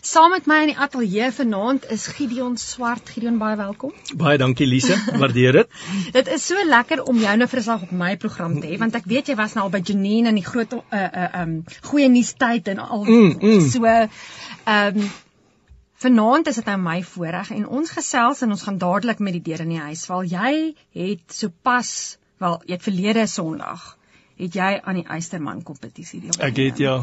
Saam met my in die ateljee vanaand is Gideon Swart. Gideon, baie welkom. Baie dankie Lise, waardeer dit. dit is so lekker om jou nou vir 'n slag op my program te hê want ek weet jy was nou al by Janine in die groot uh uh um goeie nuus tyd en al mm, mm. so um Vanaand is dit aan my voorreg en ons gesels en ons gaan dadelik met die deur in die huis val. Jy het sopas, wel, jy het verlede Sondag het jy aan die Eysterman kompetisie deelgeneem. Ek het ja.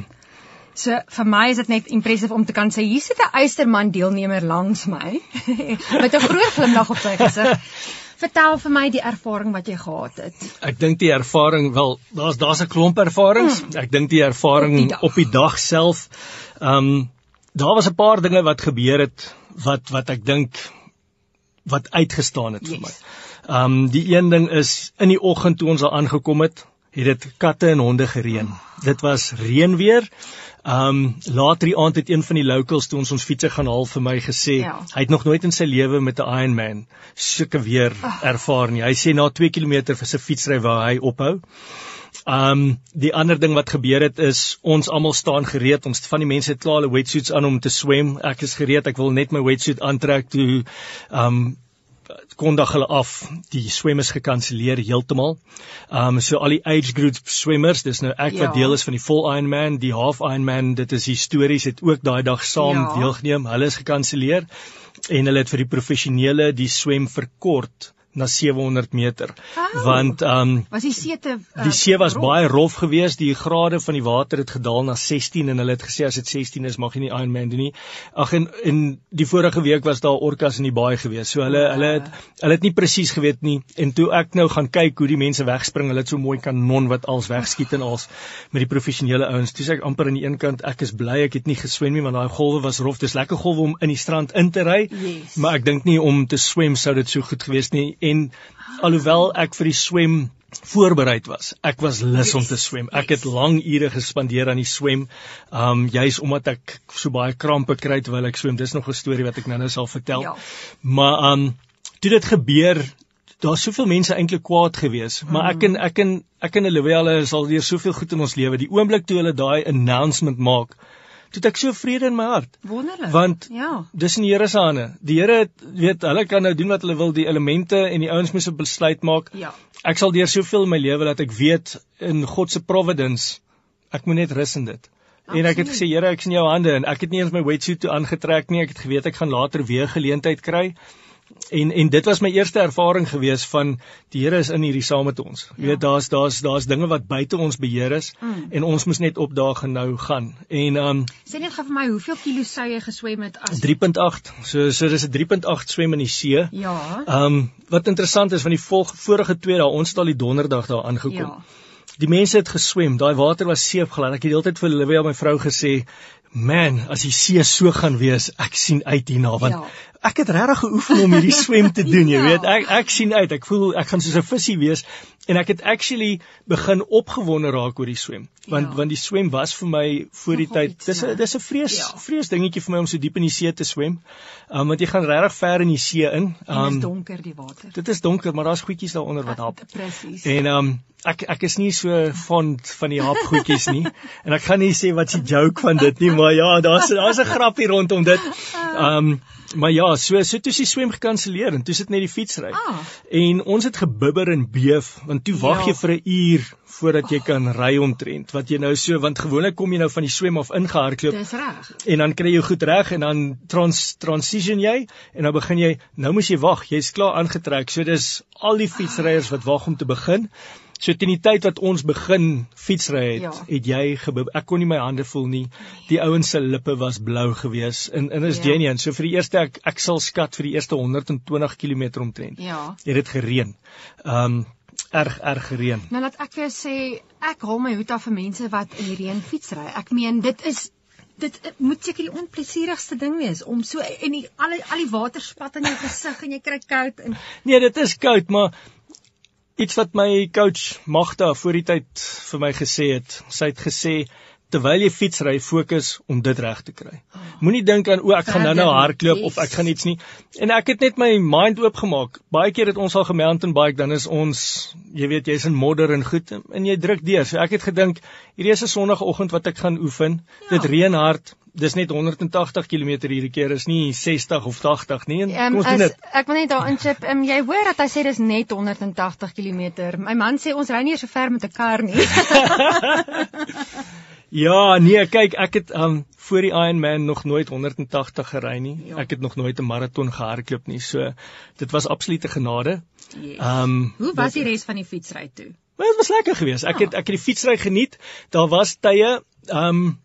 So vir my is dit net impressive om te kan sê hier sit 'n Eysterman deelnemer langs my met 'n groot glimlag op sy gesig. Vertel vir my die ervaring wat jy gehad het. Ek dink die ervaring wel daar's daar's 'n klomp ervarings. Hmm. Ek dink die ervaring op die dag, op die dag self ehm um, daar was 'n paar dinge wat gebeur het wat wat ek dink wat uitgestaan het yes. vir my. Ehm um, die een ding is in die oggend toe ons daar aangekom het, het dit katte en honde gereën. Dit was reënweer. Um later die aand het een van die locals toe ons ons fietsie gaan haal vir my gesê ja. hy het nog nooit in sy lewe met 'n Ironman sulke weer oh. ervaar nie. Hy sê na 2 km vir sy fietsry waar hy ophou. Um die ander ding wat gebeur het is ons almal staan gereed. Ons van die mense het klaar hulle wetsuits aan om te swem. Ek is gereed. Ek wil net my wetsuit aantrek toe um kondig hulle af die swemmers gekanselleer heeltemal. Um so al die age group swemmers, dis nou ek ja. wat deel is van die full Ironman, die half Ironman, dit is histories het ook daai dag saam ja. deelgeneem. Hulle is gekanselleer en hulle het vir die professionele die swem verkort na 700 meter. Oh, want um, was die see te uh, Die see was rof. baie rof geweest. Die grade van die water het gedaal na 16 en hulle het gesê as dit 16 is mag jy nie Ironman doen nie. Ag en in die vorige week was daar orkas in die baai geweest. So hulle ja. hulle het hulle het nie presies geweet nie en toe ek nou gaan kyk hoe die mense wegspring, hulle het so mooi kanon wat als wegskiet en als met die professionele ouens. Toe sê ek amper aan die een kant ek is bly ek het nie geswem nie want daai golwe was rof. Dis lekker golwe om in die strand in te ry. Yes. Maar ek dink nie om te swem sou dit so goed geweest nie en alhoewel ek vir die swem voorberei was. Ek was lus om te swem. Ek het lang ure gespandeer aan die swem. Um juis omdat ek so baie krampe kry terwyl ek swem. Dis nog 'n storie wat ek nou-nou sal vertel. Ja. Maar um toe dit gebeur, daar's soveel mense eintlik kwaad gewees, maar ek en ek en ek en Olivia hulle is al deur soveel goed in ons lewe. Die oomblik toe hulle daai announcement maak, toe ek so vrede in my hart. Wonderlik. Want ja. dis in die Here se hande. Die Here weet hulle kan nou doen wat hulle wil, die elemente en die ouens moet 'n besluit maak. Ja. Ek sal deur soveel in my lewe dat ek weet in God se providence ek moet net rus in dit. Absoluut. En ek het gesê Here, ek is in jou hande en ek het nie eens my wetsuit toe aangetrek nie. Ek het geweet ek gaan later weer geleentheid kry en en dit was my eerste ervaring gewees van die Here is in hierdie saam met ons. Jy ja. weet daar's daar's daar's dinge wat buite ons beheer is mm. en ons moet net opdaag en nou gaan. En um sê net gou vir my hoeveel kilo sou jy geswem het as 3.8. So so dis 'n 3.8 swem in die see. Ja. Um wat interessant is van die volg, vorige twee dae ons het al die donderdag daar aangekom. Ja. Die mense het geswem, daai water was seepglad. Ek het die hele tyd vir Olivia my vrou gesê, "Man, as die see so gaan wees, ek sien uit hierna want ja ek het regtig geoefen om hierdie swem te doen, jy ja. weet. Ek ek sien uit. Ek voel ek gaan soos 'n visie wees en ek het actually begin opgewonde raak oor die swem. Want ja. want die swem was vir my voor die tyd. Dis 'n dis 'n vrees ja. vrees dingetjie vir my om so diep in die see te swem. Um want jy gaan regtig ver in die see in. Um dit is um, donker die water. Dit is donker, maar daar's goedjies daaronder wat hap. Presies. En um ek ek is nie so fond van die hap goedjies nie. en ek gaan nie sê wat se joke van dit nie, maar ja, daar's daar's 'n grappie rondom dit. Um Maar ja, so so toe sy swem gekanselleer en toe sit net die fietsry. Ah. En ons het gebibber en beef want toe wag ja. jy vir 'n uur voordat jy kan ry omtrent. Wat jy nou so want gewoonlik kom jy nou van die swem af ingehardloop. Dis reg. En dan kry jy goed reg en dan trans transition jy en dan begin jy nou moet jy wag. Jy's klaar aangetrek. So dis al die fietsryers wat wag om te begin. So teen die tyd wat ons begin fietsry het, ja. het jy gebib ek kon nie my hande voel nie. Die ouens se lippe was blou gewees. En en is ja. genuine. So vir die eerste ek ek sal skat vir die eerste 120 km omtrent. Ja. Het dit gereën. Um erg erg gereën. Nou laat ek vir jou sê ek haal my hoed af vir mense wat in die reën fietsry. Ek meen dit is dit moet seker die onplesierigste ding wees om so en die al die al die water spat in jou gesig en jy kry koud en Nee, dit is koud, maar iets wat my coach Magda voor die tyd vir my gesê het. Sy het gesê terwyl jy fietsry fokus om dit reg te kry. Moenie dink aan o ek gaan nou nou hardloop of ek gaan iets nie. En ek het net my mind oopgemaak. Baie keer het ons al gemountain bike dan is ons jy weet jy's in modder en goed en jy druk deur. So ek het gedink hierdie is 'n sonoggend wat ek gaan oefen. Ja. Dit reën hard. Dis net 180 km hierdie keer is nie 60 of 80 nie. Um, kom ons doen dit. Ek wil net daar inchip. Um, jy hoor dat hy sê dis net 180 km. My man sê ons ry nie so ver met 'n kar nie. Ja, nee, kyk, ek het um voor die Ironman nog nooit 180 gery nie. Ja. Ek het nog nooit 'n maraton gehardloop nie. So dit was absolute genade. Yes. Um Hoe was die res van die fietsry toe? Maar dit was lekker geweest. Ek het ek het die fietsry geniet. Daar was tye um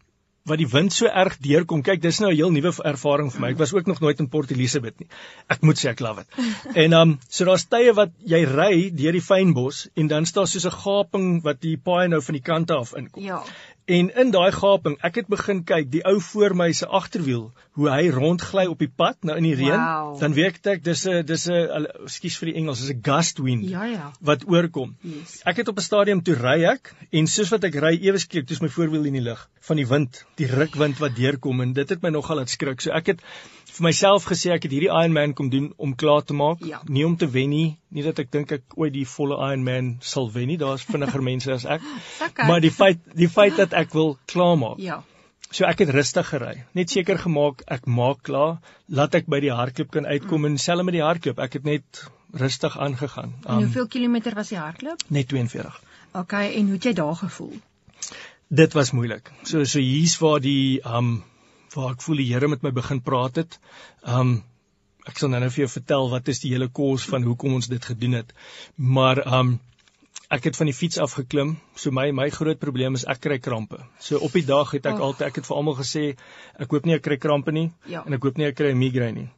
wat die wind so erg deurkom. Kyk, dis nou 'n heel nuwe ervaring vir my. Ek was ook nog nooit in Port Elizabeth nie. Ek moet sê ek love dit. En um so daar's tye wat jy ry deur die fynbos en dan staan soos 'n gaping wat die paai nou van die kante af inkom. Ja. En in daai gaping, ek het begin kyk, die ou voor my se agterwiel, hoe hy rondgly op die pad nou in die reën, wow. dan weet ek dis 'n dis 'n ekskuus vir die Engels, dis 'n gust wind. Ja ja. Wat oorkom. Yes. Ek het op 'n stadium toe ry ek en soos wat ek ry ewe skielik, toets my voorwiel in die lug van die wind, die rukwind wat deurkom en dit het my nogal laat skrik. So ek het vir myself gesê ek het hierdie Ironman kom doen om klaar te maak, ja. nie om te wen nie, nie dat ek dink ek ooit die volle Ironman sal wen nie. Daar's vinniger mense as ek. Okay. Maar die feit die feit dat ek wil klaar maak. Ja. So ek het rustig gery. Net seker gemaak ek maak klaar, laat ek by die hardloop kan uitkom mm. en selfs met die hardloop, ek het net rustig aangegaan. Um, en hoeveel kilometer was die hardloop? Net 42. Okay, en hoe het jy daar gevoel? Dit was moeilik. So so hier's waar die um waar ek voel die Here met my begin praat het. Um ek sal nou net vir jou vertel wat is die hele kos van hoekom ons dit gedoen het. Maar um ek het van die fiets af geklim. So my my groot probleem is ek kry krampe. So op die dag het ek oh. altyd ek het vir almal gesê ek hoop nie ek kry krampe nie ja. en ek hoop nie ek kry 'n migraine nie.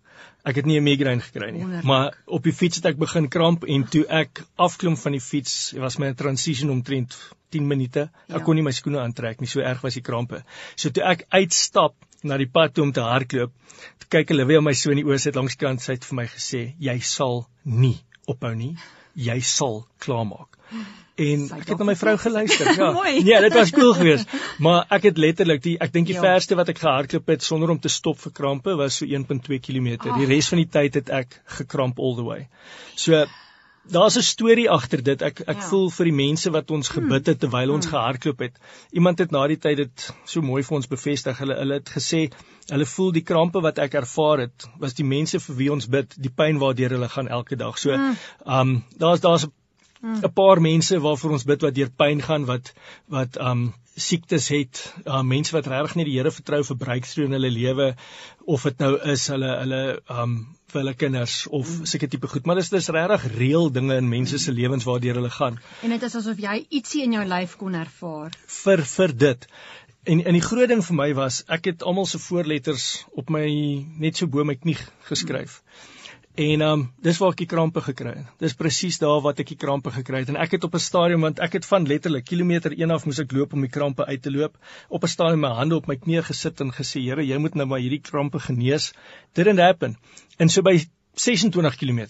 Ek het nie 'n migraine gekry nie, Wonderlik. maar op die fiets het ek begin kramp en toe ek afklim van die fiets, was my transition omtrent 10 minute. Ek ja. kon nie my skoene aantrek nie, so erg was die krampe. So toe ek uitstap na die pad toe om te hardloop. Toe kyk Olivia my so in die oë sit langs kant sy het vir my gesê jy sal nie ophou nie. Jy sal klaarmaak. En ek het na my vrou geluister. Ja. nee, dit was cool geweest. Maar ek het letterlik die ek dink die ja. verste wat ek gehardloop het sonder om te stop vir krampe was so 1.2 km. Die res van die tyd het ek gekramp all the way. So daar's 'n storie agter dit. Ek ek ja. voel vir die mense wat ons hmm. gebid het terwyl ons hmm. gehardloop het. Iemand het na die tyd dit so mooi vir ons bevestig. Hulle hulle het gesê hulle voel die krampe wat ek ervaar het was die mense vir wie ons bid, die pyn waardeur hulle gaan elke dag. So, hmm. um daar's daar's 'n paar mense waarvoor ons bid wat deur pyn gaan wat wat um siektes het, uh, mense wat regtig nie die Here vertrou vir breakthrough in hulle lewe of dit nou is hulle hulle um vir hulle kinders of mm. seker tipe goed, maar dis dis regtig reël dinge in mense se lewens waardeur hulle gaan. En dit is asof jy ietsie in jou lyf kon ervaar vir vir dit. En en die groot ding vir my was ek het almal se voorletters op my net so bo my knie geskryf. Mm. En ehm um, dis waar ek die krampe gekry het. Dis presies daar wat ek die krampe gekry het en ek het op 'n stadium want ek het van letterlik kilometer 1 af moes ek loop om die krampe uit te loop. Op 'n stadium my hande op my knieë gesit en gesê Here, jy moet nou maar hierdie krampe genees. Didn't happen. En so by 26 km.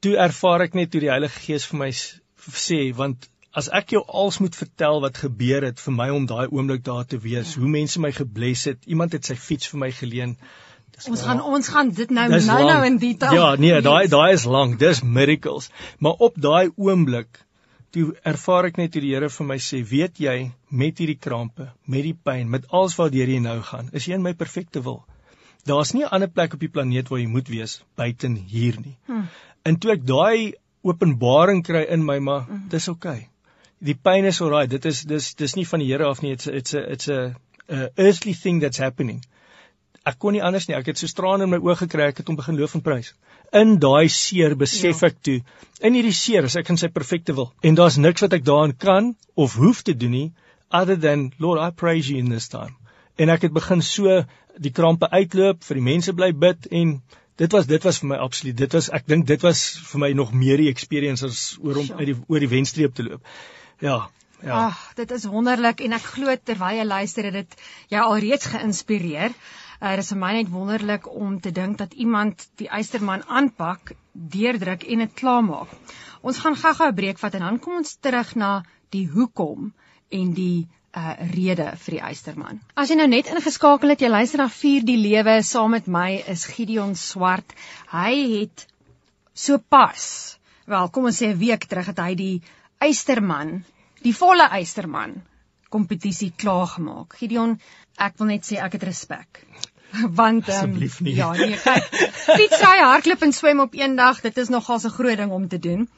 Toe ervaar ek net hoe die Heilige Gees vir my sê want as ek jou als moet vertel wat gebeur het vir my om daai oomblik daar te wees, hoe mense my gebless het, iemand het sy fiets vir my geleen. Ons gaan ons gaan dit nou nou lang. nou in detail. Ja, nee, daai daai is lank. Dis miracles. Maar op daai oomblik toe ervaar ek net hoe die Here vir my sê, "Weet jy, met hierdie krampe, met die pyn, met alles wat deur jy nou gaan, is jy in my perfekte wil. Daar's nie 'n ander plek op die planeet waar jy moet wees buiten hier nie." Hmm. En toe ek daai openbaring kry in my, maar hmm. dis oukei. Okay. Die pyn is alraai. Dit is dis dis nie van die Here af nie. It's a, it's a it's a, a earthly thing that's happening ek kon nie anders nie. Ek het so strane in my oë gekry, ek het hom begin loof en prys. In daai seer besef ja. ek toe, in hierdie seer is ek in sy perfekte wil en daar's niks wat ek daarin kan of hoef te doen nie other than Lord I praise you in this time. En ek het begin so die krampe uitloop, vir die mense bly bid en dit was dit was vir my absoluut. Dit was ek dink dit was vir my nog meer die experience as oor om uit die oor die wenstreep te loop. Ja. Ja. Ag, dit is wonderlik en ek glo terwyl jy luister het dit jou alreeds geïnspireer. Uh, dit is vir my net wonderlik om te dink dat iemand die eysterman aanpak, deurdruk en dit klaarmaak. Ons gaan gou-gou 'n breek vat en dan kom ons terug na die hoekom en die uh rede vir die eysterman. As jy nou net ingeskakel het, jy luister na Vier die Lewe saam met my is Gideon Swart. Hy het sopas, wel kom ons sê 'n week terug het hy die eysterman, die volle eysterman kompetisie klaar gemaak. Gideon, ek wil net sê ek het respek. Want um, asseblief nie. Ja, nee, fiets hy hardloop en swem op een dag, dit is nogal 'n groot ding om te doen.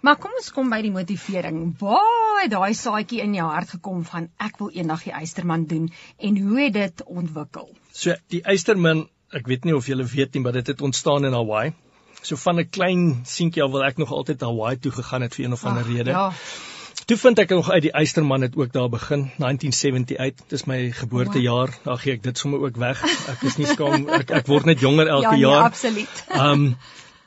Maar kom ons kom by die motivering. Waar het daai saadjie in jou hart gekom van ek wil eendag die eysterman doen en hoe het dit ontwikkel? So die eysterman, ek weet nie of julle weet nie, maar dit het ontstaan in Hawaii. So van 'n klein seentjie al wil ek nog altyd Hawaii toe gegaan het vir een of ander Ach, rede. Ja. Toe vind ek nog uit die eysterman het ook daar begin 1978. Dis my geboortejaar. Daar gee ek dit sommer ook weg. Ek is nie skaam ek ek word net jonger elke ja, nee, jaar. absoluut. Um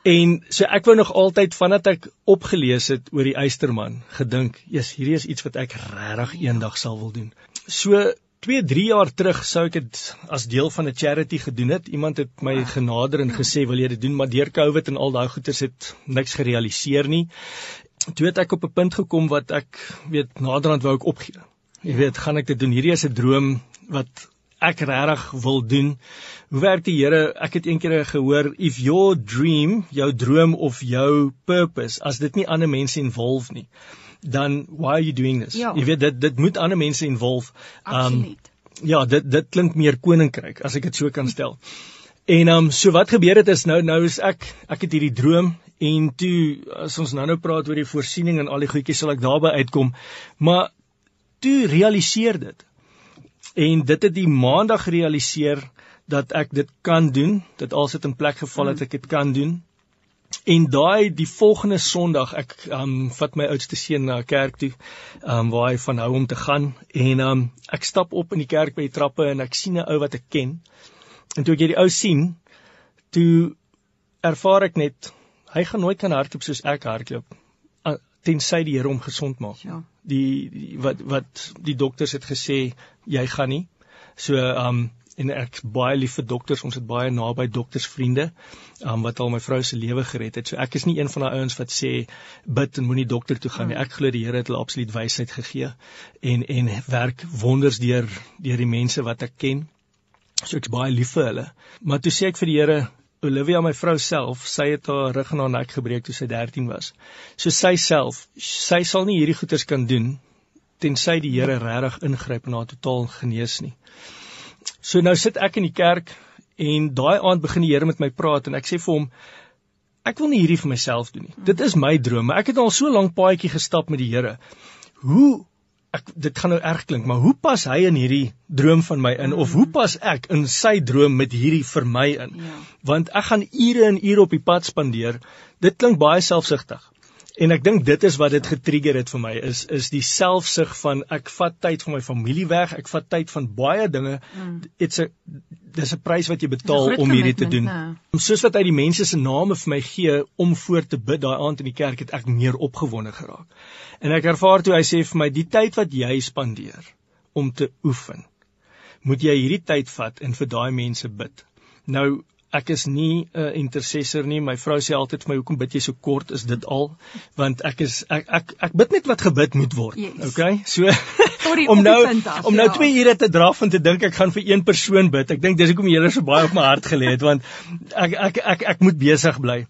en so ek wou nog altyd vandat ek opgelees het oor die eysterman gedink, "Jesus, hierdie is iets wat ek regtig eendag sal wil doen." So 2, 3 jaar terug sou ek dit as deel van 'n charity gedoen het. Iemand het my genader en gesê, "Wil jy dit doen?" Maar deur COVID en al daai goeters het niks gerealiseer nie. Toe het ek op 'n punt gekom wat ek weet naderhand wou ek opgee. Jy weet, gaan ek dit doen? Hierdie is 'n droom wat ek regtig wil doen. Hoe werk die Here? Ek het eendag gehoor if your dream, jou droom of jou purpose, as dit nie ander mense involve nie, dan why are you doing this? Ja. Jy weet dit dit moet ander mense involve. Absoluut. ja, dit dit klink meer koninkryk as ek dit so kan stel. En ehm um, so wat gebeur het is nou nou is ek ek het hierdie droom en toe as ons nou nou praat oor die voorsiening en al die goedjies sal ek daarby uitkom. Maar toe realiseer dit. En dit het die maandag gerealiseer dat ek dit kan doen, dat alles het in plek geval het ek dit kan doen. En daai die volgende Sondag ek um vat my oudste seun na kerk toe um waar hy van hou om te gaan en um ek stap op in die kerk by die trappe en ek sien 'n ou wat ek ken. En toe ek hierdie ou sien, toe ervaar ek net hy gaan nooit kan hardloop soos ek hardloop tensy die Here hom gesond maak. Ja. Die, die wat wat die dokters het gesê jy gaan nie. So um en ek baie lief vir dokters. Ons het baie naby doktersvriende um wat al my vrou se lewe gered het. So ek is nie een van daai ouens wat sê bid en moenie dokter toe gaan nie. Ek glo die Here het hulle absoluut wysheid gegee en en werk wonders deur deur die mense wat ek ken. So ek's baie lief vir hulle. Maar toe sê ek vir die Here Olivia my vrou self, sy het haar rug en haar nek gebreek toe sy 13 was. So sy self, sy sal nie hierdie goeters kan doen tensy die Here regtig ingryp en haar totaal genees nie. So nou sit ek in die kerk en daai aand begin die Here met my praat en ek sê vir hom ek wil nie hierdie vir myself doen nie. Dit is my droom, maar ek het al so lank paadjie gestap met die Here. Hoe ek dit gaan nou erg klink, maar hoe pas hy in hierdie droom van my in of hoe pas ek in sy droom met hierdie vir my in? Ja. Want ek gaan ure en ure op die pad spandeer. Dit klink baie selfsugtig. En ek dink dit is wat dit getrigger het vir my is is die selfsug van ek vat tyd van my familie weg, ek vat tyd van baie dinge. Dit's 'n dis 'n prys wat jy betaal om hierdie te doen. commitment, Soos wat hy die mense se name vir my gee om voor te bid daai aand in die kerk het ek meer opgewonde geraak. En ek ervaar toe hy sê vir my die tyd wat jy spandeer om te oefen, moet jy hierdie tyd vat en vir daai mense bid. Nou ek is nie 'n uh, intercessor nie. My vrou sê altyd vir my hoekom bid jy so kort? Is dit al? Want ek is ek ek ek bid net wat gebid moet word. Yes. Okay? So die- om die nou af, om nou ja. 2 ure te draf en te dink ek gaan vir een persoon bid. Ek dink dis hoekom jy so baie op my hart gelê het want ek ek ek ek moet besig bly.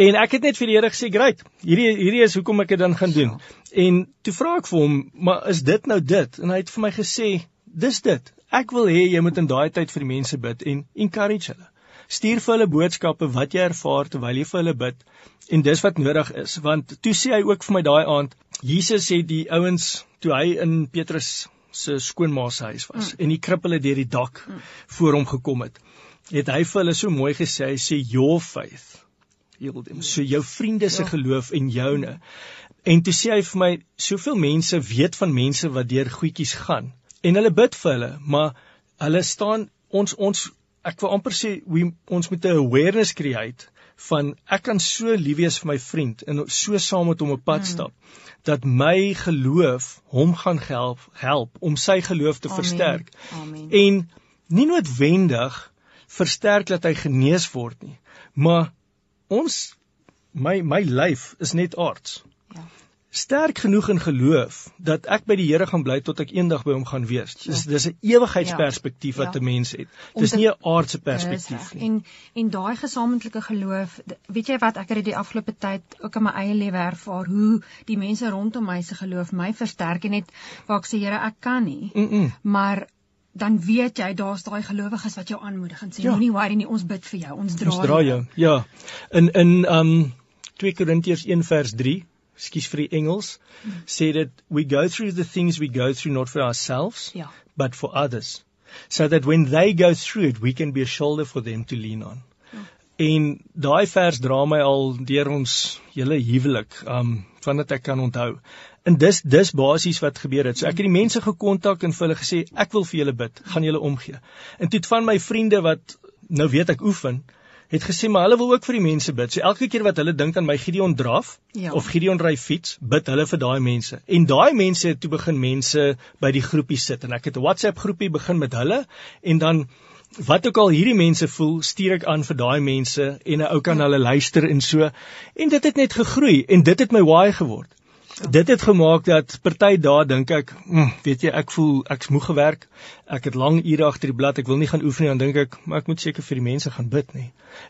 En ek het net vir die Here gesê, "Great. Hierdie hierdie is hoekom ek dit dan gaan doen." En toe vra ek vir hom, "Maar is dit nou dit?" En hy het vir my gesê, "Dis dit. Ek wil hê jy moet in daai tyd vir die mense bid en encourage hulle. Stuur vir hulle boodskappe wat jy ervaar terwyl jy vir hulle bid en dis wat nodig is want toe sê hy ook vir my daai aand Jesus het die ouens toe hy in Petrus se skoonma se huis was mm. en die krippele deur die dak mm. voor hom gekom het het hy vir hulle so mooi gesê hy sê your faith heal them so jou vriende se Ja. geloof en joune en toe sê hy vir my soveel mense weet van mense wat deur goedjies gaan en hulle bid vir hulle maar hulle staan ons ons ek wil amper sê we, ons moet 'n awareness create van ek kan so lief wees vir my vriend en so saam met hom op pad stap dat my geloof hom gaan help help om sy geloof te Amen. versterk Amen. en nie noodwendig versterk dat hy genees word nie maar ons my my lyf is net aards Ja. Sterk genoeg in geloof dat ek by die Here gaan bly tot ek eendag by hom gaan wees. Dis dis 'n ewigheidsperspektief ja. wat 'n ja. mens het. Dis nie 'n aardse perspektief nie. En en daai gesamentlike geloof, weet jy wat ek het die afgelope tyd ook in my eie lewe ervaar hoe die mense rondom my se geloof my versterk en net waar ek sê Here, ek kan nie. Mm -mm. Maar dan weet jy daar's daai gelowiges wat jou aanmoedig en sê ja. moenie worry nie, ons bid vir jou, ons dra, ons dra jou. Ja. In in um 2 Korintiërs 1 vers 3 skus vir die Engels sê dit we go through the things we go through not for ourselves ja. but for others so that when they go through it we can be a shoulder for them to lean on. Ja. En daai vers dra my al deur ons hele huwelik um vandat ek kan onthou. En dis dis basies wat gebeur het. So ek het die mense gekontak en vir hulle gesê ek wil vir julle bid, gaan julle omgee. En toe het van my vriende wat nou weet ek oefen, het gesê maar hulle wil ook vir die mense bid. So elke keer wat hulle dink aan my Gideon draf ja. of Gideon ry fiets, bid hulle vir daai mense. En daai mense het toe begin mense by die groepie sit en ek het 'n WhatsApp groepie begin met hulle en dan wat ook al hierdie mense voel, stuur ek aan vir daai mense en 'n ou kan ja. hulle luister en so. En dit het net gegroei en dit het my why geword. Dit het gemaak dat party dae dink ek, mm, weet jy, ek voel ek's moeg gewerk. Ek het lang ure agter die blad. Ek wil nie gaan oefen nie, dan dink ek, maar ek moet seker vir die mense gaan bid nie.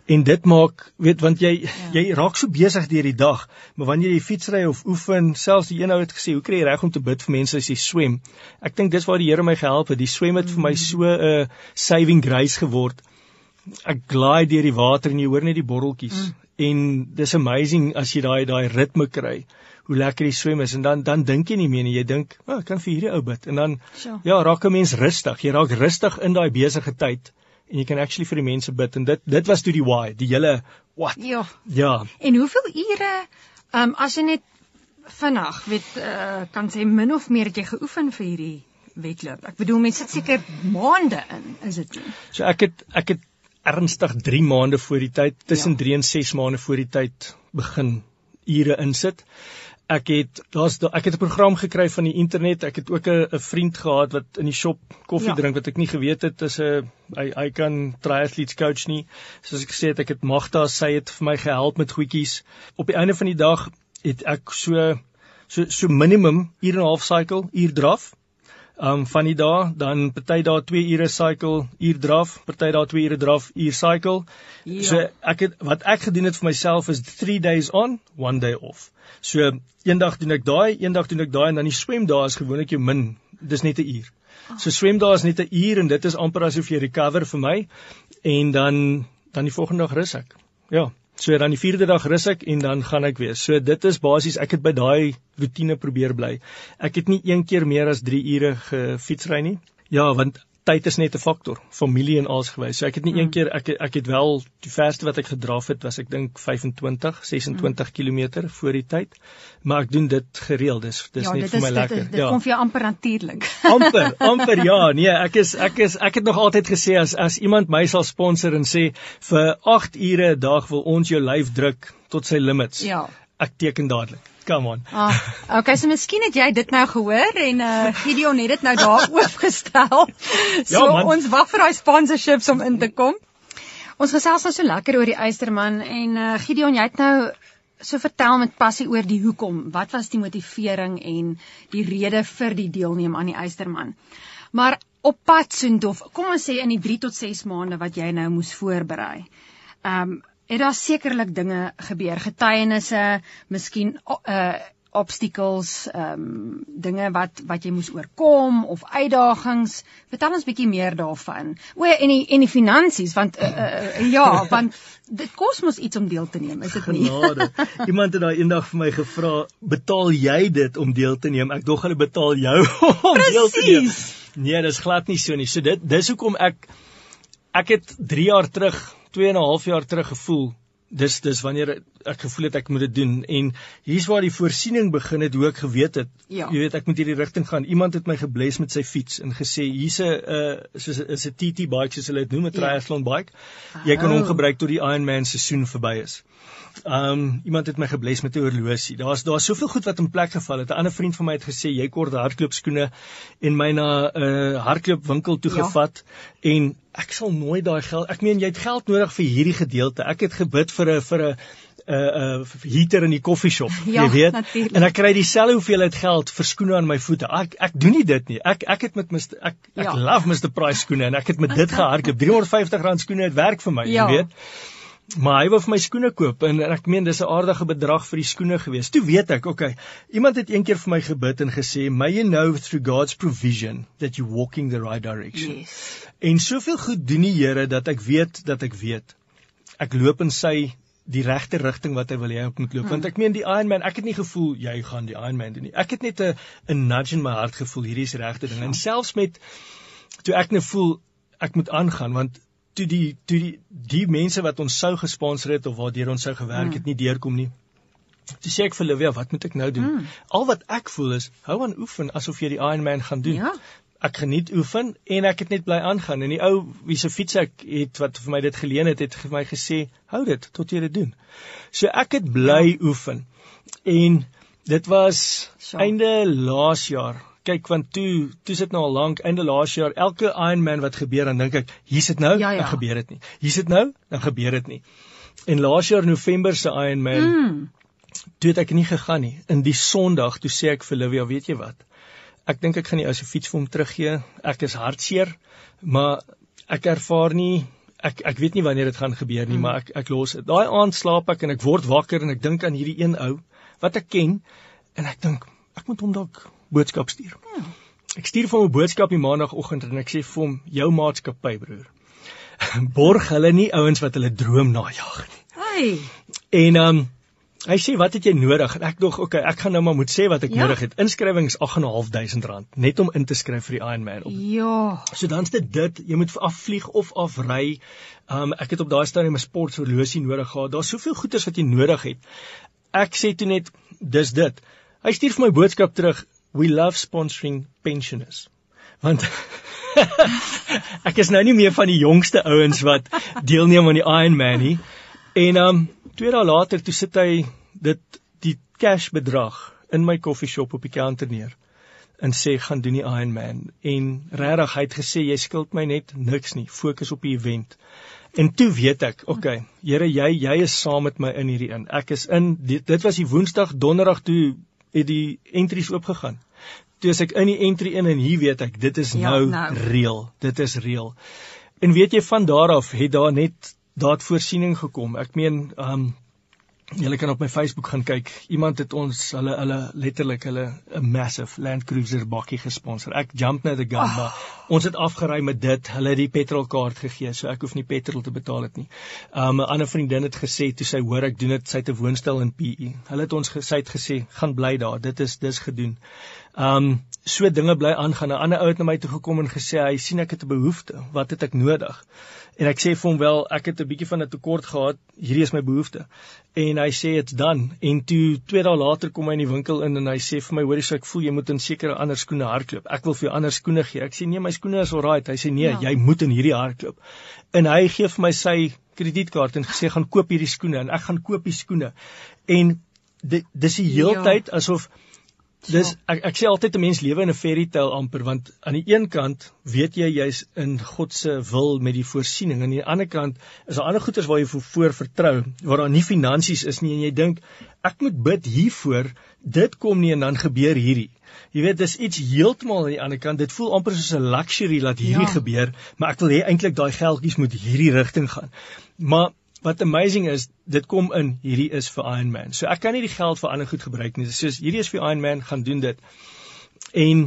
En dit maak, weet, want jy ja. jy raak so besig deur die dag, maar wanneer jy fietsry of oefen, selfs die een ou het gesê, hoe kry jy reg om te bid vir mense as jy swem? Ek dink dis waar die Here my gehelp het. Die swem het mm. vir my mm. so 'n uh, saving grace geword. Ek glide deur die water en jy hoor net die borreltjies. Mm. En dis amazing as jy daai daai ritme kry hoe lekker die swem is. En dan dan dink jy nie meer nie. Jy dink o oh, ek kan vir hierdie ou bid. En dan sure. ja raak 'n mens rustig. Jy raak rustig in daai besige tyd en jy kan actually vir die mense bid. En dit dit was toe die why die hele what. Ja. Ja. En hoeveel ure um, as jy net vinnig weet uh, kan sê min of meer het jy geoefen vir hierdie wedloop? Ek bedoel mense sit seker maande in is dit nie? So ek het ek het ernstig 3 maande voor die tyd tussen 3 ja. en 6 maande voor die tyd begin ure insit ek het daar's ek het 'n program gekry van die internet. Ek het ook 'n vriend gehad wat in die shop koffie ja. drink wat ek nie geweet het is 'n hy hy kan triathletes coach nie. Soos ek gesê het, ek het Magda, sy het vir my gehelp met goedjies. Op die einde van die dag het ek so so so minimum uur en 'n half cycle, uur draf. Um van die dae, dan party dae 2 ure cycle, uur draf, party dae 2 ure draf, uur cycle. Ja. So ek het wat ek gedoen het vir myself is 3 days on, 1 day off. So eendag doen ek daai, eendag doen ek daai en dan die swemdae is gewoonlik jou min. Dis net 'n uur. So swemdae is net 'n uur en dit is amper asof jy recover vir my en dan dan die volgende dag rus ek. Ja. So dan die vierde dag rus ek en dan gaan ek weer. So dit is basies ek het by daai rotine probeer bly. Ek het nie een keer meer as 3 ure gefietsry nie. Ja, want tyd is net 'n faktor, familie en alles gewys. So ek het nie mm. een keer ek ek het wel die verste wat ek gedraf het was ek dink 25, 26 mm. km voor die tyd. Maar ek doen dit gereeld. Dis dis ja, net vir my dit, lekker. Dit, dit ja, kom vir jou amper natuurlik. amper, amper ja. Nee, ek is ek is ek het nog altyd gesê as as iemand my sal sponsor en sê vir 8 ure 'n dag wil ons jou lyf druk tot sy limits. Ja. Ek teken dadelik. Come on. Ah, okay, so miskien het jy dit nou gehoor en uh Gideon het dit nou daar oopgestel. So ja, ons wag vir daai sponsorships om in te kom. Ons gesels nou so lekker oor die Eysterman en uh Gideon, jy het nou so vertel met passie oor die hoekom. Wat was die motivering en die rede vir die deelneem aan die Eysterman? Maar op pad soontoe, kom ons sê in die 3 tot 6 maande wat jy nou moes voorberei. Um het daar sekerlik dinge gebeur, getuienisse, miskien uh obstacles, ehm um, dinge wat wat jy moes oorkom of uitdagings. Vertel ons bietjie meer daarvan. O, en die en die finansies want uh, uh, ja, want dit kos mos iets om deel te neem, is dit nie? Genade. Iemand het daai eendag vir my gevra, "Betaal jy dit om deel te neem?" Ek dog hulle betaal jou om Precies. deel te neem. Nee, dis glad nie so nie. So dit dis hoekom ek ek het 3 jaar terug 2 en 'n half jaar terug gevoel dis dis wanneer ek gevoel het ek moet dit doen en hier's waar die voorsiening begin het hoe ek geweet het ja. jy weet ek moet hierdie rigting gaan iemand het my gebless met sy fiets en gesê hier's 'n uh, soos is 'n TT bike soos hulle dit noem 'n ja. triathlon bike jy kan hom oh. gebruik tot die Ironman seisoen verby is Um iemand het my gebless met 'n oorlosie. Daar's daar's soveel goed wat in plek geval het. 'n Ander vriend van my het gesê jy kort hardloopskoene en my na 'n uh, hardloopwinkel toe ja. gevat en ek sal nooit daai geld. Ek meen jy het geld nodig vir hierdie gedeelte. Ek het gebid vir 'n vir 'n 'n uh, 'n uh, heater in die koffieshop, ja, jy weet. Natuurlijk. En ek kry dieselfde hoeveelheid geld vir skoene aan my voete. Ek ek doen nie dit nie. Ek ek het met Mr ek ek ja. love Mr Price skoene en ek het met dit gehardloop. 350 rand skoene het werk vir my, ja. jy weet. Maar hy wou vir my skoene koop en ek meen dis 'n aardige bedrag vir die skoene gewees. Toe weet ek, okay, iemand het eendag vir my gebid en gesê, "May you know through God's provision that you're walking the right direction." Yes. En soveel goed doen die Here dat ek weet dat ek weet ek loop in sy die regte rigting wat hy wil hê ek moet loop. Hmm. Want ek meen die Ironman, ek het nie gevoel jy gaan die Ironman doen nie. Ek het net 'n 'n nudge in my hart gevoel hierdie is die regte ding. En selfs met toe ek net voel ek moet aangaan want toe die toe die die mense wat ons sou gesponsor het of waardeur ons sou gewerk het, mm. nie deurkom nie. Toe sê ek vir Livia, wat moet ek nou doen? Mm. Al wat ek voel is, hou aan oefen asof jy die Ironman gaan doen. Ja. Ek geniet oefen en ek het net bly aangaan. En die ou wie se fiets ek het wat vir my dit geleen het, het vir my gesê, hou dit tot jy dit doen. So ek het bly ja. oefen. En dit was so. einde laas jaar kyk want toe toe sit nou al lank einde laas jaar elke Ironman wat gebeur dan dink ek hier sit nou ja, ja. dan gebeur dit nie hier sit nou dan gebeur dit nie en laas jaar November se Ironman mm. toe het ek nie gegaan nie in die Sondag toe sê ek vir Livia weet jy wat ek dink ek gaan die ou se fiets vir hom teruggee ek is hartseer maar ek ervaar nie ek ek weet nie wanneer dit gaan gebeur nie mm. maar ek ek los dit daai aand slaap ek en ek word wakker en ek dink aan hierdie een ou wat ek ken en ek dink ek moet hom dalk boodskap stuur. Ja. Ek stuur vir hom 'n boodskap die maandagooggend en ek sê vir hom jou maatskappy broer. Borg hulle nie ouens wat hulle droom najag nie. Hey. En ehm um, hy sê wat het jy nodig? En ek dog okay, ek gaan nou maar moet sê wat ek ja. nodig het. Inskrywings R8.500 net om in te skryf vir die Ironman op. Ja. So dan's dit dit, jy moet afvlieg of afry. Um, ek het op daai stadium 'n sporthorlosie nodig gehad. Daar's soveel goeders wat jy nodig het. Ek sê toe net dis dit. Hy stuur vir my boodskap terug we love sponsoring pensioners. Want ek is nou nie meer van die jongste ouens wat deelneem aan die Ironman nie. En um 2 dae later toe sit hy dit die cash bedrag in my koffieshop op die counter neer en sê gaan doen die Ironman en regtig hy het gesê jy skuld my net niks nie. Fokus op die event. En toe weet ek okay Here jy jy is saam met my in hierdie in ek is in dit, dit was die woensdag donderdag toe het die entries oopgegaan. Toe as ek in die entry in en hier weet ek dit is ja, nou, nou. reël. Dit is reël. En weet jy van daar af het daar net daad voorsiening gekom ek meen um Julle kan op my Facebook gaan kyk. Iemand het ons hulle hulle letterlik hulle 'n massive Land Cruiser bakkie gesponsor. Ek jump net the gun, oh. maar ons het afgery met dit. Hulle het die petrolkaart gegee, so ek hoef nie petrol te betaal dit nie. Um 'n ander vriendin het gesê toe sy hoor ek doen dit, sy het 'n woonstel in PE. Hulle het ons gesê het gesê, "Gaan bly daar. Dit is dis gedoen." Um so dinge bly aangaan. 'n Ander ou het na my toe gekom en gesê hy sien ek het 'n behoefte. Wat het ek nodig? En ek sê vir hom wel, ek het 'n bietjie van 'n tekort gehad. Hierdie is my behoefte. En hy sê dit's dan. En toe 2 dae later kom hy in die winkel in en hy sê vir my, hoorie, so ek voel jy moet in sekere ander skoene hardloop. Ek wil vir jou ander skoene gee. Ek sê nee, my skoene is alright. Hy sê nee, ja. jy moet in hierdie hardloop. En hy gee vir my sy kredietkaart en gesê gaan koop hierdie skoene en ek gaan koop die skoene. En dit dis die heeltyd ja. asof Dis ek ek sê altyd 'n mens lewe in 'n fairy tale amper want aan die een kant weet jy jy's in God se wil met die voorsiening en aan die ander kant is daar ander goeders waar jy voor vertrou waar daar nie finansies is nie en jy dink ek moet bid hiervoor dit kom nie en dan gebeur hierdie. Jy weet dis iets heeltemal aan die ander kant dit voel amper soos 'n luxury dat hierdie ja. gebeur maar ek wil hê eintlik daai geldjies moet hierdie rigting gaan. Maar wat amazing is, dit kom in hierdie is vir Iron Man. So ek kan nie die geld vir ander goed gebruik nie. Dit is soos hierdie is vir Iron Man, gaan doen dit. En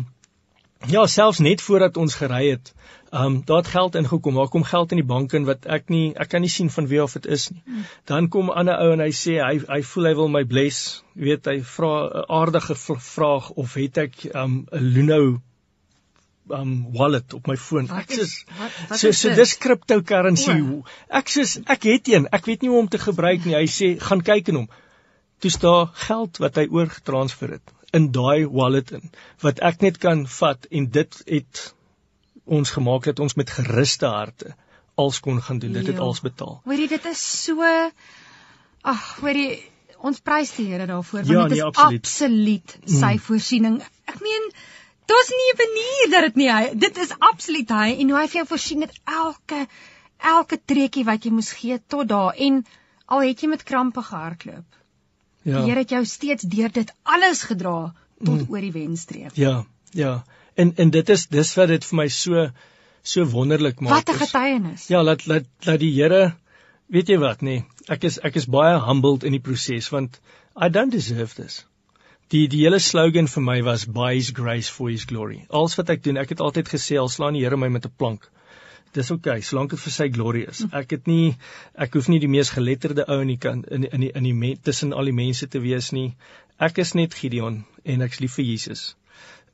ja, selfs net voordat ons gery het, ehm um, daar het geld ingekom. Daar kom geld in die bank in wat ek nie ek kan nie sien van wie of dit is nie. Dan kom 'n ander ou en hy sê hy hy voel hy wil my bless. Jy weet hy vra 'n aardige vraag of het ek ehm um, 'n Luno um wallet op my foon. Ek sê so so dis cryptocurrency. O. Ek sê ek het een. Ek weet nie hoe om te gebruik nie. Hy sê gaan kyk in hom. Toe staan geld wat hy oorgetransfer het in daai wallet in wat ek net kan vat en dit het ons gemaak dat ons met geruste harte als kon gaan doen. Dit het als betaal. Hoorie dit is so ag, hoorie ons prys die Here daarvoor want ja, dit is nee, absoluut, absoluut sy mm. voorsiening. Ek meen Daar's nie 'n manier dat dit nie hy dit is absoluut hy en hoe hy vir jou voorsien met elke elke treetjie wat jy moes gee tot daar en Al het jy met krampe gehardloop. Ja. Die Here het jou steeds deur dit alles gedra tot mm. oor die wenstreep. Ja, ja. En en dit is dis wat dit vir my so so wonderlik maak. Wat 'n getuienis. Ja, laat laat laat die Here weet jy wat nê. Nee, ek is ek is baie humbled in die proses want I don't deserve this. Die die hele slogan vir my was by his grace for his glory. Alles wat ek doen, ek het altyd gesê al slaan die Here my met 'n plank. Dis oké, okay, solank dit vir sy glorie is. Ek het nie ek hoef nie die mees geletterde ou in die kant in in die in die, in die tussen al die mense te wees nie. Ek is net Gideon en ek's lief vir Jesus.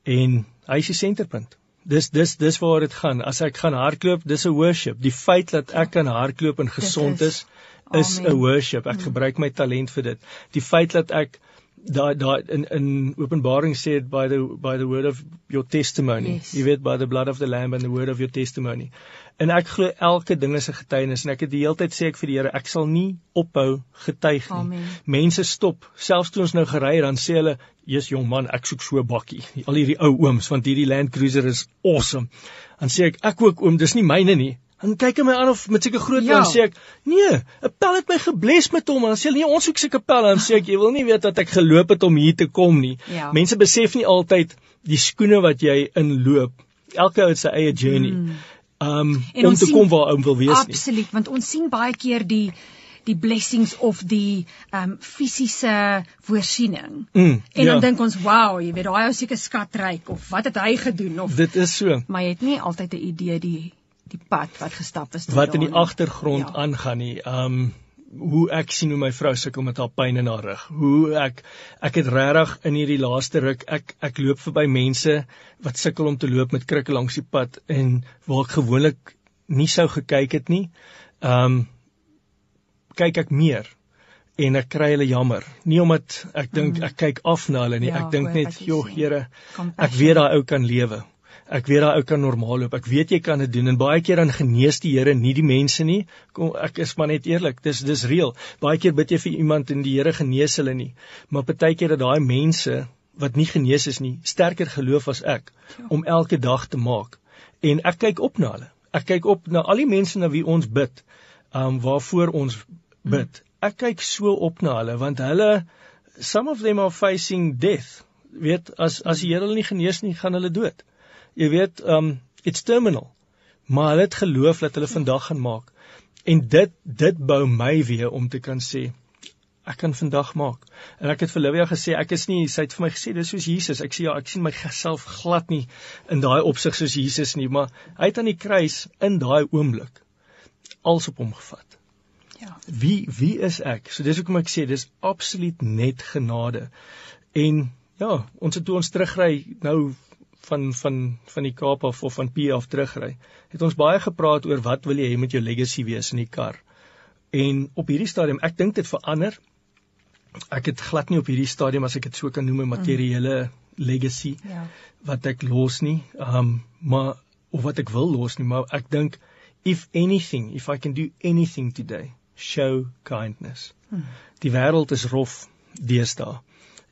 En hy is die senterpunt. Dis dis dis waar dit gaan. As ek gaan hardloop, dis 'n worship. Die feit dat ek kan hardloop en gesond is is 'n worship. Ek gebruik my talent vir dit. Die feit dat ek daai daai in in Openbaring sê dit by the by the word of your testimony. Yes. Jy weet by the blood of the lamb and the word of your testimony. En ek glo elke ding is 'n getuienis en ek het die hele tyd sê ek vir die Here, ek sal nie ophou getuig nie. Amen. Mense stop, selfs toe ons nou gery het, dan sê hulle, "Jesus jong man, ek soek so 'n bakkie." Al hierdie ou ooms, want hierdie Land Cruiser is awesome. Dan sê ek, "Ek ook oom, dis nie myne nie." Dan kyk my aan of met seker groot ja. sê ek, "Nee, 'n pel het my gebless met hom." Dan sê hulle, "Nee, ons soek seker pel." Dan sê ek, "Jy wil nie weet dat ek geloop het om hier te kom nie." Ja. Mense besef nie altyd die skoene wat jy inloop. Elke ou het sy eie journey. Mm um om te sien, kom waar ou wil wees absoluut, nie. Absoluut, want ons sien baie keer die die blessings of die um fisiese voorsiening. Mm, en ja. dan dink ons, "Wow, jy weet daai ou seker skatryk of wat het hy gedoen of Dit is so. Maar jy het nie altyd 'n idee die die pad wat gestap is wat in die agtergrond ja. aangaan nie. Um hoe ek sien hoe my vrou sukkel met haar pyn in haar rug. Hoe ek ek het regtig in hierdie laaste ruk ek ek loop verby mense wat sukkel om te loop met krikke langs die pad en waar ek gewoonlik nie sou gekyk het nie. Um kyk ek meer en ek kry hulle jammer. Nie omdat ek dink mm. ek kyk af na hulle nie. Ja, ek dink net, "Joh, Here, ek weet daai ou kan lewe." Ek weet daai ou kan normaal loop. Ek weet jy kan dit doen en baie keer dan genees die Here nie die mense nie. Kom ek is maar net eerlik. Dis dis reël. Baie keer bid jy vir iemand en die Here genees hulle nie. Maar partykeer dat daai mense wat nie genees is nie, sterker geloof as ek ja. om elke dag te maak. En ek kyk op na hulle. Ek kyk op na al die mense na wie ons bid. Um waarvoor ons bid. Ek kyk so op na hulle want hulle some of them are facing death. Weet as as die Here hulle nie genees nie, gaan hulle dood jy weet, um it's terminal. Maar hulle het geloof dat hulle vandag gaan maak. En dit dit bou my weer om te kan sê ek kan vandag maak. En ek het vir Livia gesê ek is nie sy het vir my gesê dis soos Jesus. Ek sê ja, ek sien myself glad nie in daai opsig soos Jesus nie, maar hy het aan die kruis in daai oomblik alles op hom gevat. Ja. Wie wie is ek? So dis hoekom ek sê dis absoluut net genade. En ja, ons het toe ons terugry nou van van van die Kaap af of van P af terugry, het ons baie gepraat oor wat wil jy hê met jou legacy wees in die kar. En op hierdie stadium, ek dink dit verander. Ek het glad nie op hierdie stadium as ek dit so kan noem 'n materiële legacy ja. wat ek los nie. Um maar of wat ek wil los nie, maar ek dink if anything, if I can do anything today, show kindness. Hmm. Die wêreld is rof deesdae.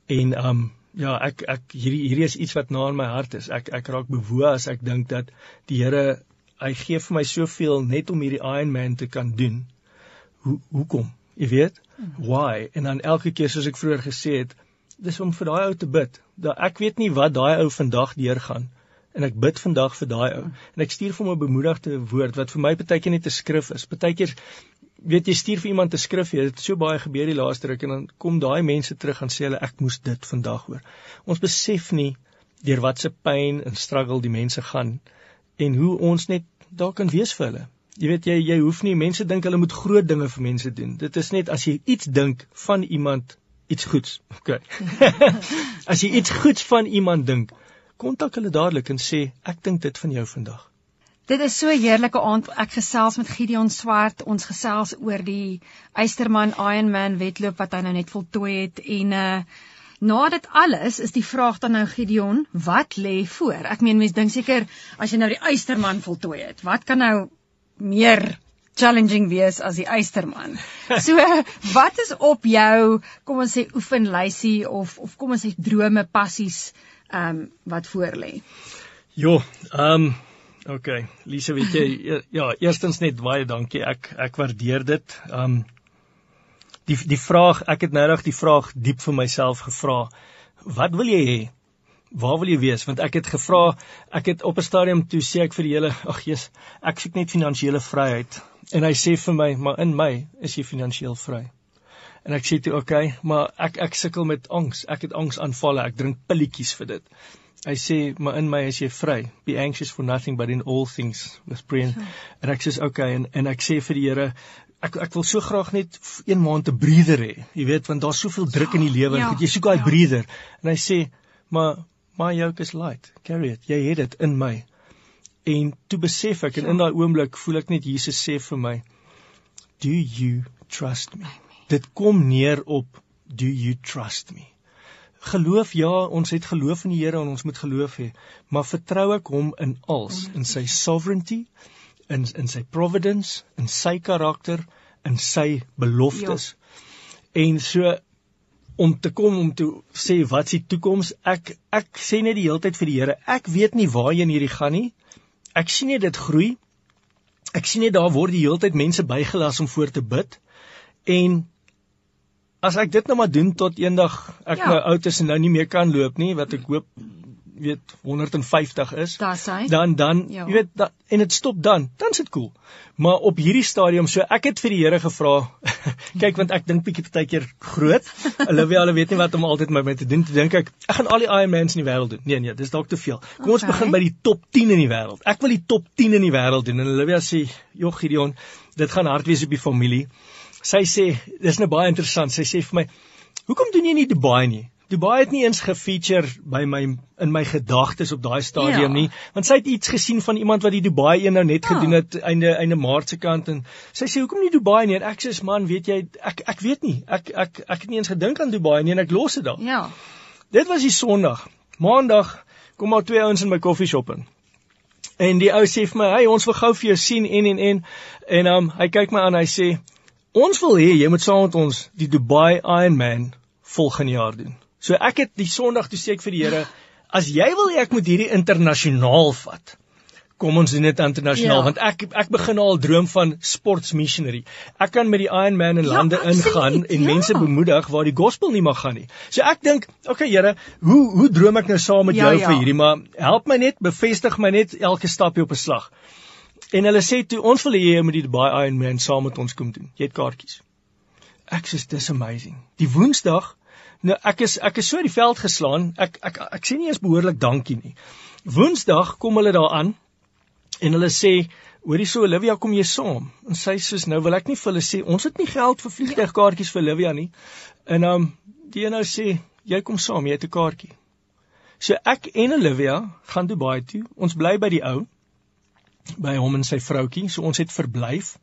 En um Ja, ek ek hierdie hierdie is iets wat na in my hart is. Ek ek raak bewoe as ek dink dat die Here hy gee vir my soveel net om hierdie Iron Man te kan doen. Hoe hoekom? Jy weet? Why? En dan elke keer soos ek vroeër gesê het, dis om vir daai ou te bid. Dat ek weet nie wat daai ou vandag deurgaan en ek bid vandag vir daai ou. En ek stuur vir hom 'n bemoedigende woord wat vir my partykeer net 'n skrif is. Partykeer weet jy stuur vir iemand 'n skrif jy het so baie gebeur die laaste ruk en dan kom daai mense terug en sê hulle ek moes dit vandag hoor. Ons besef nie deur wat se pyn en struggle die mense gaan en hoe ons net daar kan wees vir hulle. Jy weet jy jy hoef nie mense dink hulle moet groot dinge vir mense doen. Dit is net as jy iets dink van iemand iets goeds. OK. as jy iets goeds van iemand dink, kontak hulle dadelik en sê ek dink dit van jou vandag. Dit is so 'n heerlike aand. Ek gesels met Gideon Swart. Ons gesels oor die Eysterman Ironman wedloop wat hy nou net voltooi het en uh na dit alles is die vraag dan nou Gideon, wat lê voor? Ek meen mense dink seker as jy nou die Eysterman voltooi het, wat kan nou meer challenging wees as die Eysterman? So, wat is op jou, kom ons sê oefenlysie of of kom ons sê drome, passies, ehm um, wat voor lê? Jo, ehm um OK, Lise, weet jy, ja, eerstens net baie dankie. Ek ek waardeer dit. Um die die vraag, ek het nou reg die vraag diep vir myself gevra. Wat wil jy hê? Waar wil jy wees? Want ek het gevra, ek het op 'n stadium toe sê ek vir die hele, ag Jesus, ek soek net finansiële vryheid. En hy sê vir my, maar in my is jy finansiëel vry. En ek sê toe, oké, okay, maar ek ek sukkel met angs. Ek het angsaanvalle. Ek drink pilletjies vir dit. Hy sê, maar in my is jy vry. Be anxious for nothing but in all things with prayer. Sure. En ek sê, okay, en en ek sê vir die Here, ek ek wil so graag net een maand 'n breather hê. Jy weet, want daar's soveel druk in die lewe ja, en jy soek daai ja. breather. En hy sê, "Maar my yoke is light. Carry it. Jy het dit in my." En toe besef ek en in daai oomblik voel ek net Jesus sê vir my, "Do you trust me?" Dit kom neer op, "Do you trust me?" Geloof ja, ons het geloof in die Here en ons moet geloof hê, maar vertrou ek hom in alles, in sy sovereignty, in in sy providence, in sy karakter, in sy beloftes. Ja. En so om te kom om te sê wat se toekoms? Ek ek sê net die hele tyd vir die Here ek weet nie waarheen hierdie gaan nie. Ek sien net dit groei. Ek sien net daar word die hele tyd mense bygelas om voor te bid. En as ek dit nou maar doen tot eendag ek ja. nou oud is en nou nie meer kan loop nie wat ek hoop weet 150 is dan dan ja. jy weet da, en dit stop dan dan is dit cool. Maar op hierdie stadium so ek het vir die Here gevra kyk want ek dink bietjie partykeer groot. Olivia hulle weet nie wat om altyd met my te doen dink ek ek gaan al die Ironmans in die wêreld doen. Nee nee dis dalk te veel. Kom okay. ons begin by die top 10 in die wêreld ek wil die top 10 in die wêreld doen. En Olivia sê joh Gideon dit gaan hard wees op die familie sy sê dis nou baie interessant sy sê vir my hoekom doen jy nie Dubai nie Dubai het nie eens gefeature by my in my gedagtes op daai stadium ja. nie, want sy het iets gesien van iemand wat die Dubai een nou net ja. gedoen het einde einde Maart se kant en sy sê hoekom nie Dubai nie? En ek sê man, weet jy, ek ek weet nie. Ek ek ek het nie eens gedink aan Dubai nie en ek los dit daar. Ja. Dit was die Sondag. Maandag kom maar twee ouens in my koffieshop in. En die ou sê vir my, "Hey, ons wil gou vir jou sien en en en." En um hy kyk my aan, hy sê, "Ons wil hê jy moet saam met ons die Dubai Ironman volgende jaar doen." So ek het die Sondag toe sê ek vir die Here, as jy wil ek moet hierdie internasionaal vat, kom ons doen dit internasionaal ja. want ek ek begin al droom van sports missionary. Ek kan met die Ironman in ja, lande ja, ingaan en ja. mense bemoedig waar die gospel nie mag gaan nie. So ek dink, okay Here, hoe hoe droom ek nou saam met ja, jou ja. vir hierdie maar help my net, bevestig my net elke stapie op 'n slag. En hulle sê toe ons wil hê jy moet die Dubai Ironman saam met ons kom doen. Jy het kaartjies. Ek sê dis amazing. Die Woensdag Nou ek is ek is so in die veld geslaan. Ek ek ek, ek sê nie eens behoorlik dankie nie. Woensdag kom hulle daar aan en hulle sê, "Hoorie so Olivia, kom jy saam?" En sy sê, "Nou wil ek nie vir hulle sê ons het nie geld vir vliegtuigkaartjies vir Olivia nie." En um die een nou sê, "Jy kom saam, jy het 'n kaartjie." So ek en Olivia gaan Dubai toe. Ons bly by die ou by hom en sy vroutjie. So ons het verblyf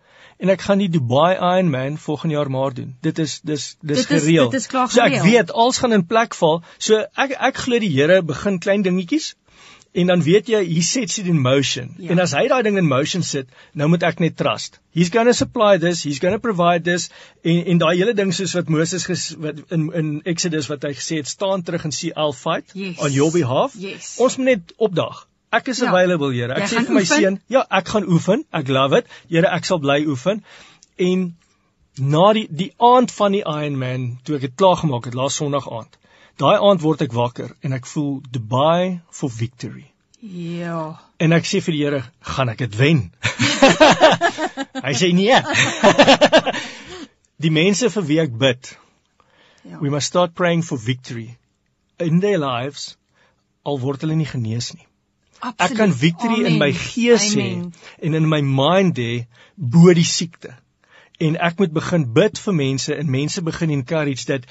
en ek gaan die Dubai Ironman volgende jaar maar doen. Dit is dis dis gereël. Dit is klaar gereël. So ek weet alles gaan in plek val. So ek ek glo die Here begin klein dingetjies en dan weet jy he sets it in motion. Ja. En as hy daai ding in motion sit, nou moet ek net trust. He's going to supply this, he's going to provide this en en daai hele ding soos wat Moses ges, wat in in Exodus wat hy gesê het, staan terug en see I'll fight yes. on your behalf. Yes. Ons moet net opdag. Ek is ja. available, Here. Ek Jy sê vir my seun, ja, ek gaan oefen. Ek love it. Here, ek sal bly oefen. En na die die aand van die Ironman, toe ek dit klaar gemaak het laas Sondag aand. Daai aand word ek wakker en ek voel Dubai for victory. Ja. En ek sê vir die Here, gaan ek dit wen? Hy sê nee. die mense vir wie ek bid. Ja. We must start praying for victory in their lives al word hulle nie genees nie. Absoluut. Ek kan victory Amen. in my gees hê en in my mind hê bo die siekte. En ek moet begin bid vir mense en mense begin encourage dat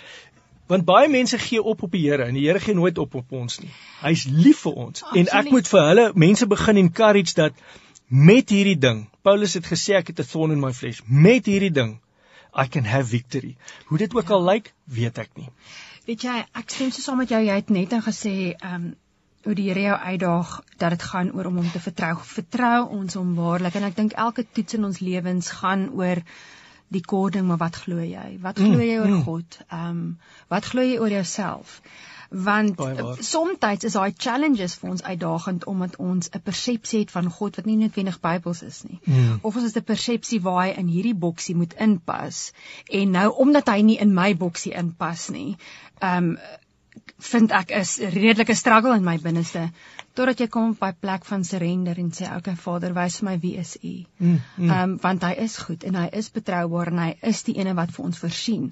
want baie mense gee op op die Here en die Here gee nooit op op ons nie. Hy's lief vir ons Absoluut. en ek moet vir hulle mense begin encourage dat met hierdie ding. Paulus het gesê ek het 'n thorn in my flesh. Met hierdie ding I can have victory. Hoe dit ook ja. al lyk, weet ek nie. Weet jy, ek stem so saam met jou. Jy het net dan gesê, ehm um, hoe die Here jou uitdaag dat dit gaan oor om hom te vertrou. Vertrou ons hom waarlik en ek dink elke toets in ons lewens gaan oor die kording, maar wat glo jy? Wat glo jy oor mm, mm. God? Ehm um, wat glo jy oor jouself? Want soms is daai challenges vir ons uitdagend omdat ons 'n persepsie het van God wat nie noodwendig Bybels is nie. Hmm. Of ons het 'n persepsie waar hy in hierdie boksie moet inpas en nou omdat hy nie in my boksie inpas nie, ehm um, vind ek is redelike struggle in my binneste totdat jy kom by plek van surrender en sê okay Vader wys vir my wie is u. Mm, mm. Ehm mm, um, want hy is goed en hy is betroubaar en hy is die ene wat vir ons voorsien.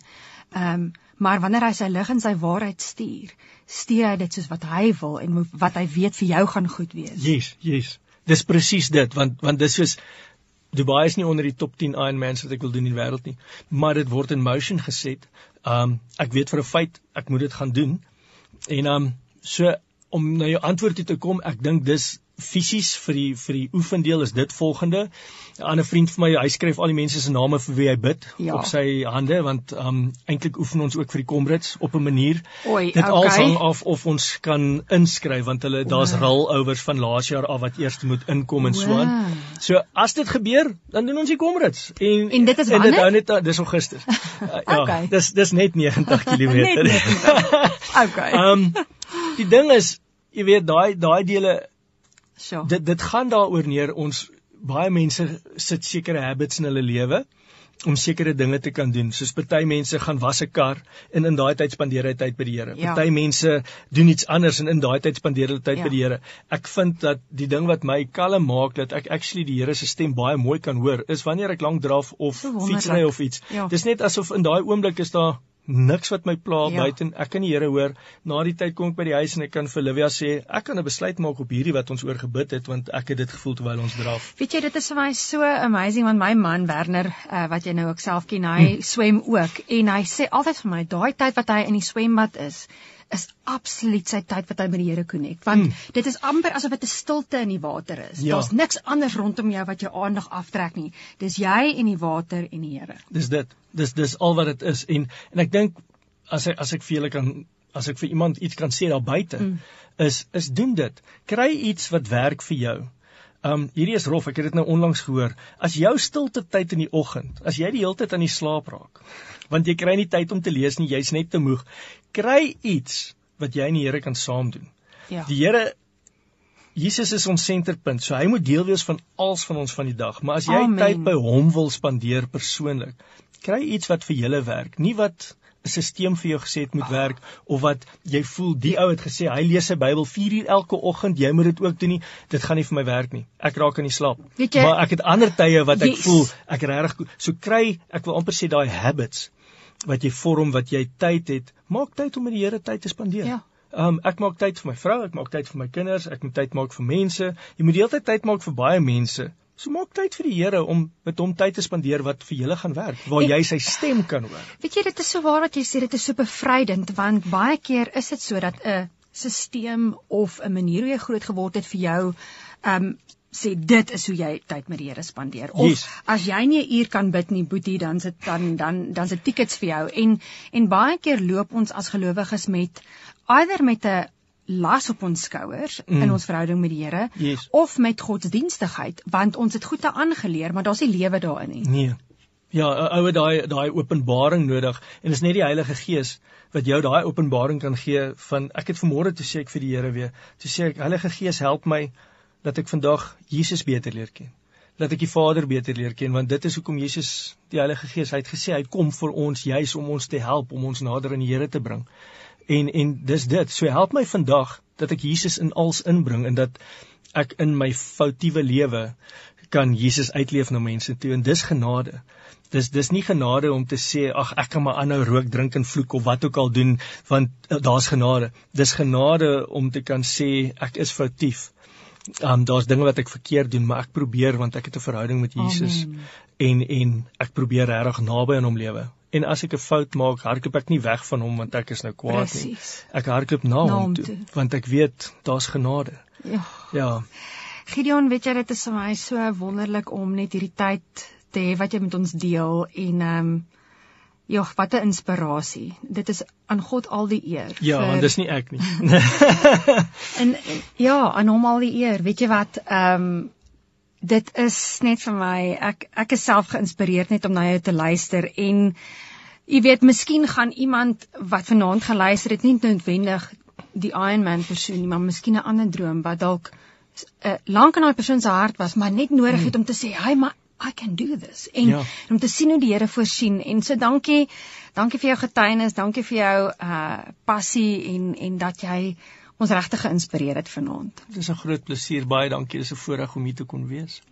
Ehm um, maar wanneer hy sy lig en sy waarheid stuur, stuur hy dit soos wat hy wil en wat hy weet vir jou gaan goed wees. Yes, yes. Dis presies dit want want dis soos Dubai is nie onder die top 10 Ironmans wat ek wil doen in die wêreld nie, maar dit word in motion geset. Ehm um, ek weet vir 'n feit ek moet dit gaan doen. En ehm um, so om na jou antwoord te kom, ek dink dis fisies vir die vir die oefendeel is dit volgende. 'n Ander vriend van my, hy skryf al die mense se name vir wie hy bid ja. op sy hande want um eintlik oefen ons ook vir die kombrits op 'n manier. Oei, dit okay. al hang af of ons kan inskryf want hulle daar's rollovers van laas jaar af wat eers moet inkom en so aan. So as dit gebeur, dan doen ons die kombrits en en dit is wanneer? En dit hou net dis Augustus. uh, ja, okay. dis dis net 90 km. net 90. okay. Um die ding is, jy weet daai daai dele so. dit dit gaan daaroor neer ons baie mense sit sekere habits in hulle lewe om sekere dinge te kan doen. Soos party mense gaan was 'n kar en in daai tyd spandeer hy tyd by die Here. Ja. Party mense doen iets anders en in daai tyd spandeer hulle tyd ja. by die Here. Ek vind dat die ding wat my kalm maak dat ek actually die Here se stem baie mooi kan hoor, is wanneer ek lank draf of fietsry of iets. Ja. Dis net asof in daai oomblik is daar niks wat my pla ja. buite en ek kan die Here hoor. Na die tyd kom ek by die huis en ek kan vir Olivia sê ek kan 'n besluit maak op hierdie wat ons oor gebid het want ek het dit gevoel terwyl ons draf. Weet jy dit is vir my so amazing want my man Werner uh, wat jy nou ook self ken, hy hm. swem ook en hy sê altyd vir my daai tyd wat hy in die swembad is is absoluut sy tyd wat hy met die Here connect want mm. dit is amper asof dit 'n stilte in die water is. Ja. Daar's niks anders rondom jou wat jou aandag aftrek nie. Dis jy en die water en die Here. Dis dit. Dis dis al wat dit is en en ek dink as ek as ek vir julle kan as ek vir iemand iets kan sê daar buite mm. is is doen dit. Kry iets wat werk vir jou. Um hierdie is rof, ek het dit nou onlangs gehoor. As jou stilte tyd in die oggend, as jy die hele tyd aan die slaap raak, want jy kry nie tyd om te lees nie, jy's net te moeg. Kry iets wat jy en die Here kan saam doen. Ja. Die Here Jesus is ons senterpunt, so hy moet deel wees van als van ons van die dag. Maar as jy Amen. tyd by hom wil spandeer persoonlik, kry iets wat vir julle werk, nie wat stelsel vir jou gesê het moet werk of wat jy voel die ou het gesê hy lees sy Bybel 4 uur elke oggend jy moet dit ook doen nie dit gaan nie vir my werk nie ek raak in die slaap jy, maar ek het ander tye wat ek yes. voel ek regtig so kry ek wil amper sê daai habits wat jy vorm wat jy tyd het maak tyd om met die Here tyd te spandeer ja Um ek maak tyd vir my vrou, ek maak tyd vir my kinders, ek moet tyd maak vir mense. Jy moet heeltyd tyd maak vir baie mense. So maak tyd vir die Here om met hom tyd te spandeer wat vir julle gaan werk, waar ek, jy sy stem kan hoor. Weet jy dit is so waar wat jy sê dit is so bevrydend want baie keer is dit so dat 'n stelsel of 'n manier hoe jy groot geword het vir jou um sê dit is hoe jy tyd met die Here spandeer. Of yes. as jy nie 'n uur kan bid nie, boetie, dan sit dan dan dan se tickets vir jou en en baie keer loop ons as gelowiges met eider met 'n las op ons skouers mm. in ons verhouding met die Here yes. of met godsdienstigheid want ons het goed te aangeleer maar daar's nie lewe daarin nie. Nee. Ja, ouer daai daai openbaring nodig en is net die Heilige Gees wat jou daai openbaring kan gee van ek het vanmôre toe sê ek vir die Here weer, toe sê ek Heilige Gees help my dat ek vandag Jesus beter leer ken. Dat ek die Vader beter leer ken want dit is hoekom Jesus die Heilige Gees hy het gesê hy kom vir ons juis om ons te help om ons nader aan die Here te bring. En en dis dit. So help my vandag dat ek Jesus in als inbring en dat ek in my foutiewe lewe kan Jesus uitleef na mense toe en dis genade. Dis dis nie genade om te sê ag ek kan maar aanhou rook, drink en vloek of wat ook al doen want uh, daar's genade. Dis genade om te kan sê ek is foutief. Um daar's dinge wat ek verkeerd doen, maar ek probeer want ek het 'n verhouding met Jesus Amen. en en ek probeer regtig naby aan hom lewe en as ek 'n fout maak, hardloop ek nie weg van hom want ek is nou kwaad nie. Ek hardloop na, na hom toe, toe want ek weet daar's genade. Ja. Ja. Gideon, weet jy dit is vir my so wonderlik om net hierdie tyd te hê wat jy met ons deel en ehm um, ja, wat 'n inspirasie. Dit is aan God al die eer. Ja, vir... dis nie ek nie. en, en ja, aan hom al die eer. Weet jy wat? Ehm um, dit is net vir my ek ek is self geïnspireerd net om na jou te luister en jy weet miskien gaan iemand wat vanaand gaan luister dit nie noodwendig die Ironman persoon nie, maar miskien 'n ander droom wat dalk uh, lank in daai persoon se hart was, maar net nodig het om te sê, "Hey, maar I can do this." En ja. om te sien hoe die Here voorsien. En so dankie, dankie vir jou getuienis, dankie vir jou uh passie en en dat jy ons regtig geïnspireer het vanaand. Dit is 'n groot plesier. Baie dankie. Dit is 'n voorreg om hier te kon wees.